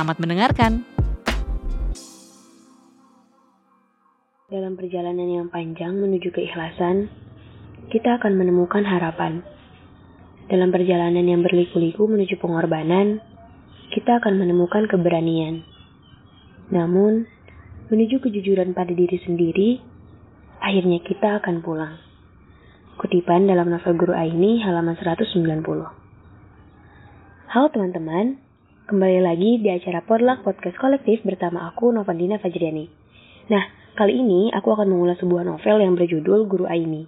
Selamat mendengarkan. Dalam perjalanan yang panjang menuju keikhlasan, kita akan menemukan harapan. Dalam perjalanan yang berliku-liku menuju pengorbanan, kita akan menemukan keberanian. Namun, menuju kejujuran pada diri sendiri, akhirnya kita akan pulang. Kutipan dalam novel Guru Aini halaman 190. Halo teman-teman, Kembali lagi di acara Podluck Podcast Kolektif bersama aku Novandina Fajriani. Nah, kali ini aku akan mengulas sebuah novel yang berjudul Guru Aini.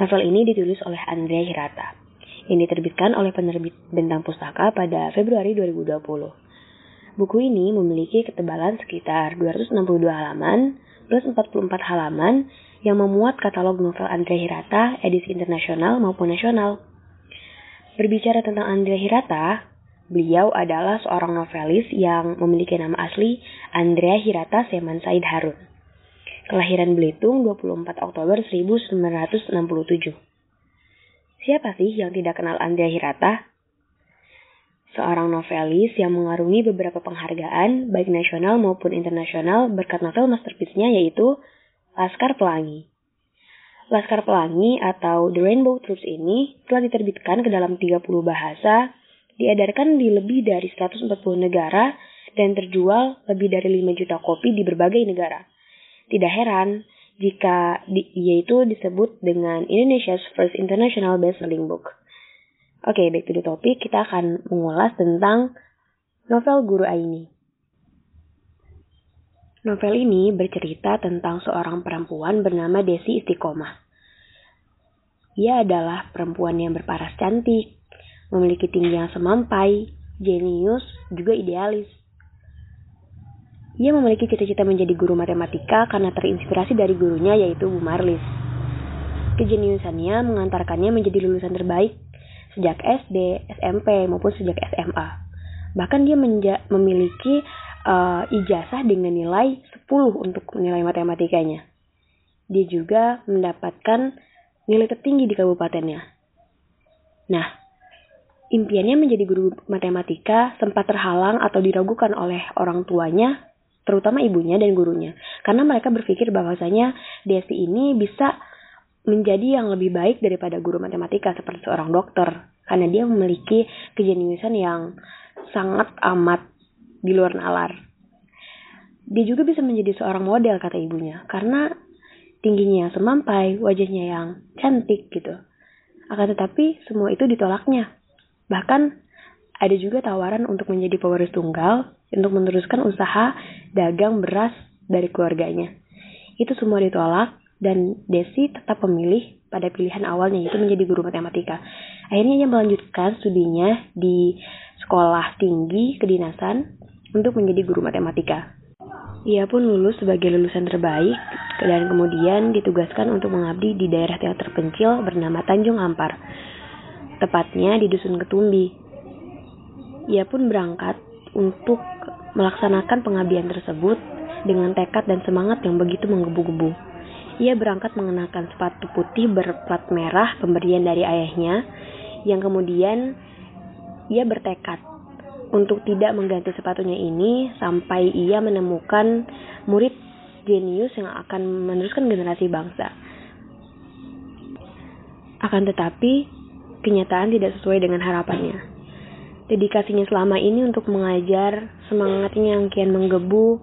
Novel ini ditulis oleh Andrea Hirata. Yang diterbitkan oleh penerbit Bentang Pustaka pada Februari 2020. Buku ini memiliki ketebalan sekitar 262 halaman plus 44 halaman yang memuat katalog novel Andrea Hirata edisi internasional maupun nasional. Berbicara tentang Andrea Hirata, Beliau adalah seorang novelis yang memiliki nama asli Andrea Hirata Seman Said Harun. Kelahiran Belitung 24 Oktober 1967. Siapa sih yang tidak kenal Andrea Hirata? Seorang novelis yang mengarungi beberapa penghargaan baik nasional maupun internasional berkat novel masterpiece-nya yaitu Laskar Pelangi. Laskar Pelangi atau The Rainbow Troops ini telah diterbitkan ke dalam 30 bahasa diedarkan di lebih dari 140 negara dan terjual lebih dari 5 juta kopi di berbagai negara. Tidak heran jika di, yaitu disebut dengan Indonesia's first international best-selling book. Oke, okay, back to the topic, kita akan mengulas tentang novel Guru Aini. Novel ini bercerita tentang seorang perempuan bernama Desi Istiqomah. Ia adalah perempuan yang berparas cantik, memiliki tinggi yang semampai, jenius, juga idealis. Ia memiliki cita-cita menjadi guru matematika karena terinspirasi dari gurunya yaitu Bu Marlis. Kejeniusannya mengantarkannya menjadi lulusan terbaik sejak SD, SMP, maupun sejak SMA. Bahkan dia memiliki uh, ijazah dengan nilai 10 untuk nilai matematikanya. Dia juga mendapatkan nilai tertinggi di kabupatennya. Nah, Impiannya menjadi guru matematika sempat terhalang atau diragukan oleh orang tuanya, terutama ibunya dan gurunya. Karena mereka berpikir bahwasanya Desi ini bisa menjadi yang lebih baik daripada guru matematika seperti seorang dokter. Karena dia memiliki kejeniusan yang sangat amat di luar nalar. Dia juga bisa menjadi seorang model kata ibunya. Karena tingginya yang semampai, wajahnya yang cantik gitu. Akan tetapi semua itu ditolaknya Bahkan ada juga tawaran untuk menjadi pewaris tunggal untuk meneruskan usaha dagang beras dari keluarganya. Itu semua ditolak dan Desi tetap memilih pada pilihan awalnya yaitu menjadi guru matematika. Akhirnya ia melanjutkan studinya di sekolah tinggi kedinasan untuk menjadi guru matematika. Ia pun lulus sebagai lulusan terbaik dan kemudian ditugaskan untuk mengabdi di daerah yang terpencil bernama Tanjung Ampar tepatnya di Dusun Ketumbi. Ia pun berangkat untuk melaksanakan pengabdian tersebut dengan tekad dan semangat yang begitu menggebu-gebu. Ia berangkat mengenakan sepatu putih berplat merah pemberian dari ayahnya, yang kemudian ia bertekad untuk tidak mengganti sepatunya ini sampai ia menemukan murid jenius yang akan meneruskan generasi bangsa. Akan tetapi, kenyataan tidak sesuai dengan harapannya. Dedikasinya selama ini untuk mengajar, semangatnya yang kian menggebu,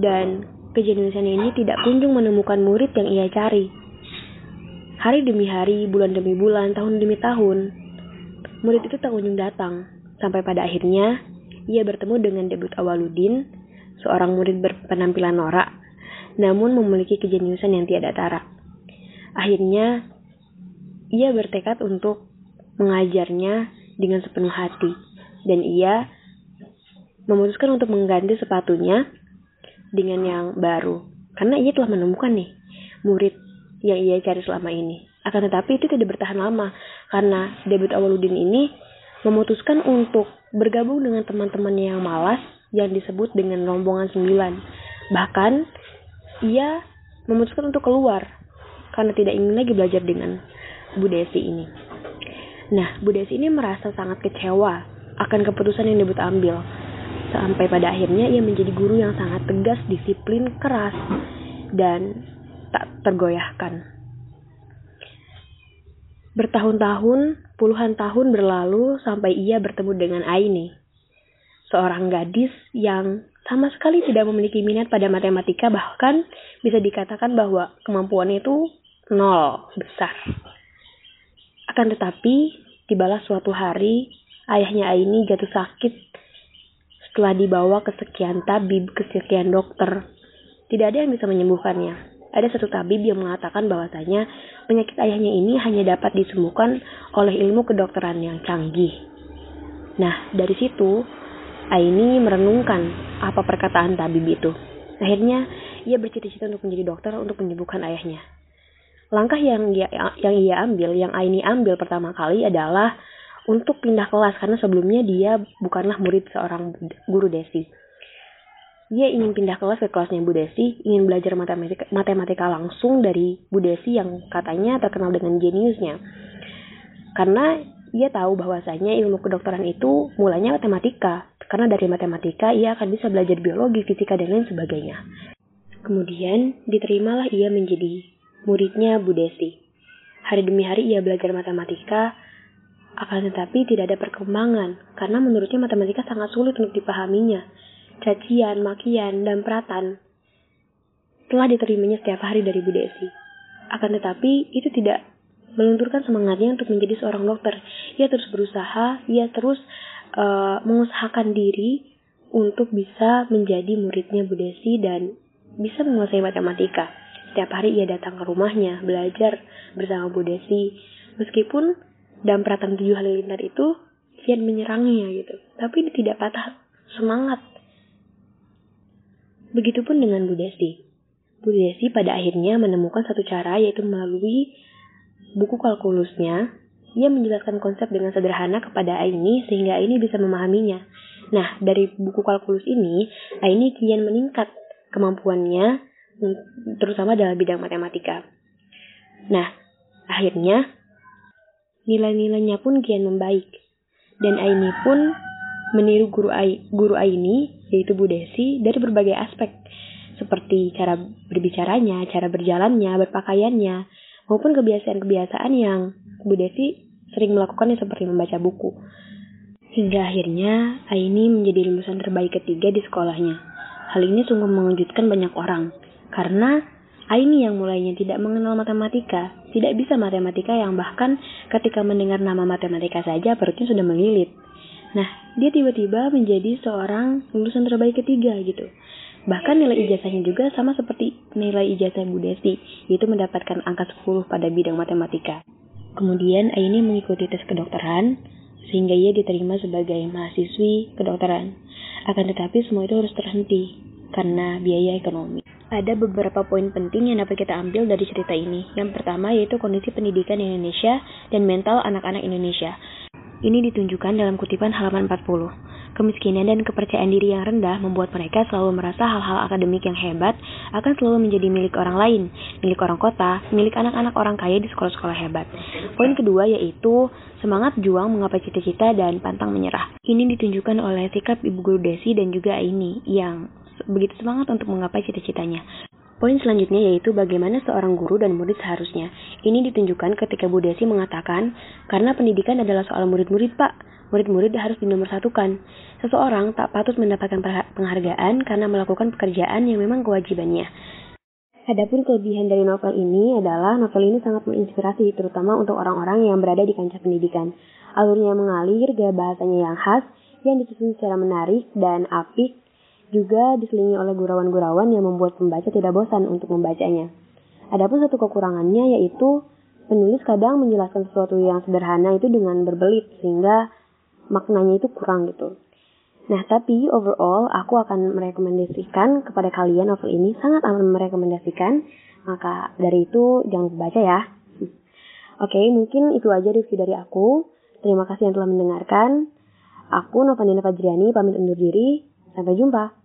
dan kejeniusan ini tidak kunjung menemukan murid yang ia cari. Hari demi hari, bulan demi bulan, tahun demi tahun, murid itu tak kunjung datang, sampai pada akhirnya ia bertemu dengan debut Awaludin, seorang murid berpenampilan norak, namun memiliki kejeniusan yang tiada tara. Akhirnya, ia bertekad untuk mengajarnya dengan sepenuh hati dan ia memutuskan untuk mengganti sepatunya dengan yang baru. Karena ia telah menemukan nih murid yang ia cari selama ini. Akan tetapi itu tidak bertahan lama karena debut Awaludin ini memutuskan untuk bergabung dengan teman-teman yang malas yang disebut dengan rombongan sembilan. Bahkan ia memutuskan untuk keluar karena tidak ingin lagi belajar dengan Bu Desi ini. Nah, Bu ini merasa sangat kecewa akan keputusan yang debut ambil. Sampai pada akhirnya ia menjadi guru yang sangat tegas, disiplin, keras, dan tak tergoyahkan. Bertahun-tahun, puluhan tahun berlalu sampai ia bertemu dengan Aini. Seorang gadis yang sama sekali tidak memiliki minat pada matematika bahkan bisa dikatakan bahwa kemampuannya itu nol besar. Akan tetapi, dibalas suatu hari, ayahnya Aini jatuh sakit setelah dibawa ke sekian tabib, ke sekian dokter. Tidak ada yang bisa menyembuhkannya ada satu tabib yang mengatakan bahwasanya penyakit ayahnya ini hanya dapat disembuhkan oleh ilmu kedokteran yang canggih. Nah, dari situ Aini merenungkan apa perkataan tabib itu. Akhirnya, ia bercita-cita untuk menjadi dokter untuk menyembuhkan ayahnya. Langkah yang ia, yang ia ambil, yang Aini ambil pertama kali adalah untuk pindah kelas karena sebelumnya dia bukanlah murid seorang guru desi dia ingin pindah kelas ke kelasnya Bu Desi, ingin belajar matematika, matematika langsung dari Bu Desi yang katanya terkenal dengan jeniusnya. Karena ia tahu bahwasanya ilmu kedokteran itu mulanya matematika, karena dari matematika ia akan bisa belajar biologi, fisika, dan lain sebagainya. Kemudian diterimalah ia menjadi muridnya Bu Desi. Hari demi hari ia belajar matematika, akan tetapi tidak ada perkembangan, karena menurutnya matematika sangat sulit untuk dipahaminya cacian, makian, dan peratan telah diterimanya setiap hari dari Bu Desi. Akan tetapi, itu tidak melunturkan semangatnya untuk menjadi seorang dokter. Ia terus berusaha, ia terus uh, mengusahakan diri untuk bisa menjadi muridnya Bu Desi dan bisa menguasai matematika. Setiap hari ia datang ke rumahnya, belajar bersama Bu Desi. Meskipun dalam peratan tujuh halilintar itu kian menyerangnya gitu. Tapi dia tidak patah semangat Begitupun dengan Bu Desi. Bu Desi pada akhirnya menemukan satu cara yaitu melalui buku kalkulusnya. Ia menjelaskan konsep dengan sederhana kepada Aini sehingga Aini bisa memahaminya. Nah, dari buku kalkulus ini, Aini kian meningkat kemampuannya terutama dalam bidang matematika. Nah, akhirnya nilai-nilainya pun kian membaik. Dan Aini pun meniru guru, Ai, guru Aini, yaitu Bu Desi, dari berbagai aspek, seperti cara berbicaranya, cara berjalannya, berpakaiannya, maupun kebiasaan-kebiasaan yang Bu Desi sering melakukannya seperti membaca buku. Hingga akhirnya Aini menjadi lulusan terbaik ketiga di sekolahnya. Hal ini sungguh mengejutkan banyak orang, karena Aini yang mulainya tidak mengenal matematika, tidak bisa matematika yang bahkan ketika mendengar nama matematika saja perutnya sudah melilit. Nah, dia tiba-tiba menjadi seorang lulusan terbaik ketiga gitu. Bahkan nilai ijazahnya juga sama seperti nilai ijazah Bu Desi, yaitu mendapatkan angka 10 pada bidang matematika. Kemudian Aini mengikuti tes kedokteran, sehingga ia diterima sebagai mahasiswi kedokteran. Akan tetapi semua itu harus terhenti, karena biaya ekonomi. Ada beberapa poin penting yang dapat kita ambil dari cerita ini. Yang pertama yaitu kondisi pendidikan Indonesia dan mental anak-anak Indonesia. Ini ditunjukkan dalam kutipan halaman 40. Kemiskinan dan kepercayaan diri yang rendah membuat mereka selalu merasa hal-hal akademik yang hebat akan selalu menjadi milik orang lain, milik orang kota, milik anak-anak orang kaya di sekolah-sekolah hebat. Poin kedua yaitu semangat juang menggapai cita-cita dan pantang menyerah. Ini ditunjukkan oleh sikap Ibu Guru Desi dan juga ini yang begitu semangat untuk menggapai cita-citanya. Poin selanjutnya yaitu bagaimana seorang guru dan murid seharusnya. Ini ditunjukkan ketika Bu Desi mengatakan, karena pendidikan adalah soal murid-murid pak, murid-murid harus dinomorsatukan. Seseorang tak patut mendapatkan penghargaan karena melakukan pekerjaan yang memang kewajibannya. Adapun kelebihan dari novel ini adalah novel ini sangat menginspirasi, terutama untuk orang-orang yang berada di kancah pendidikan. Alurnya mengalir, gaya bahasanya yang khas, yang disusun secara menarik dan apik, juga diselingi oleh gurauan-gurauan yang membuat pembaca tidak bosan untuk membacanya. Adapun satu kekurangannya yaitu penulis kadang menjelaskan sesuatu yang sederhana itu dengan berbelit sehingga maknanya itu kurang gitu. Nah, tapi overall aku akan merekomendasikan kepada kalian novel ini sangat amat merekomendasikan. Maka dari itu jangan baca ya. Oke, mungkin itu aja review dari aku. Terima kasih yang telah mendengarkan. Aku Novandina Fajriani pamit undur diri. Sampai jumpa.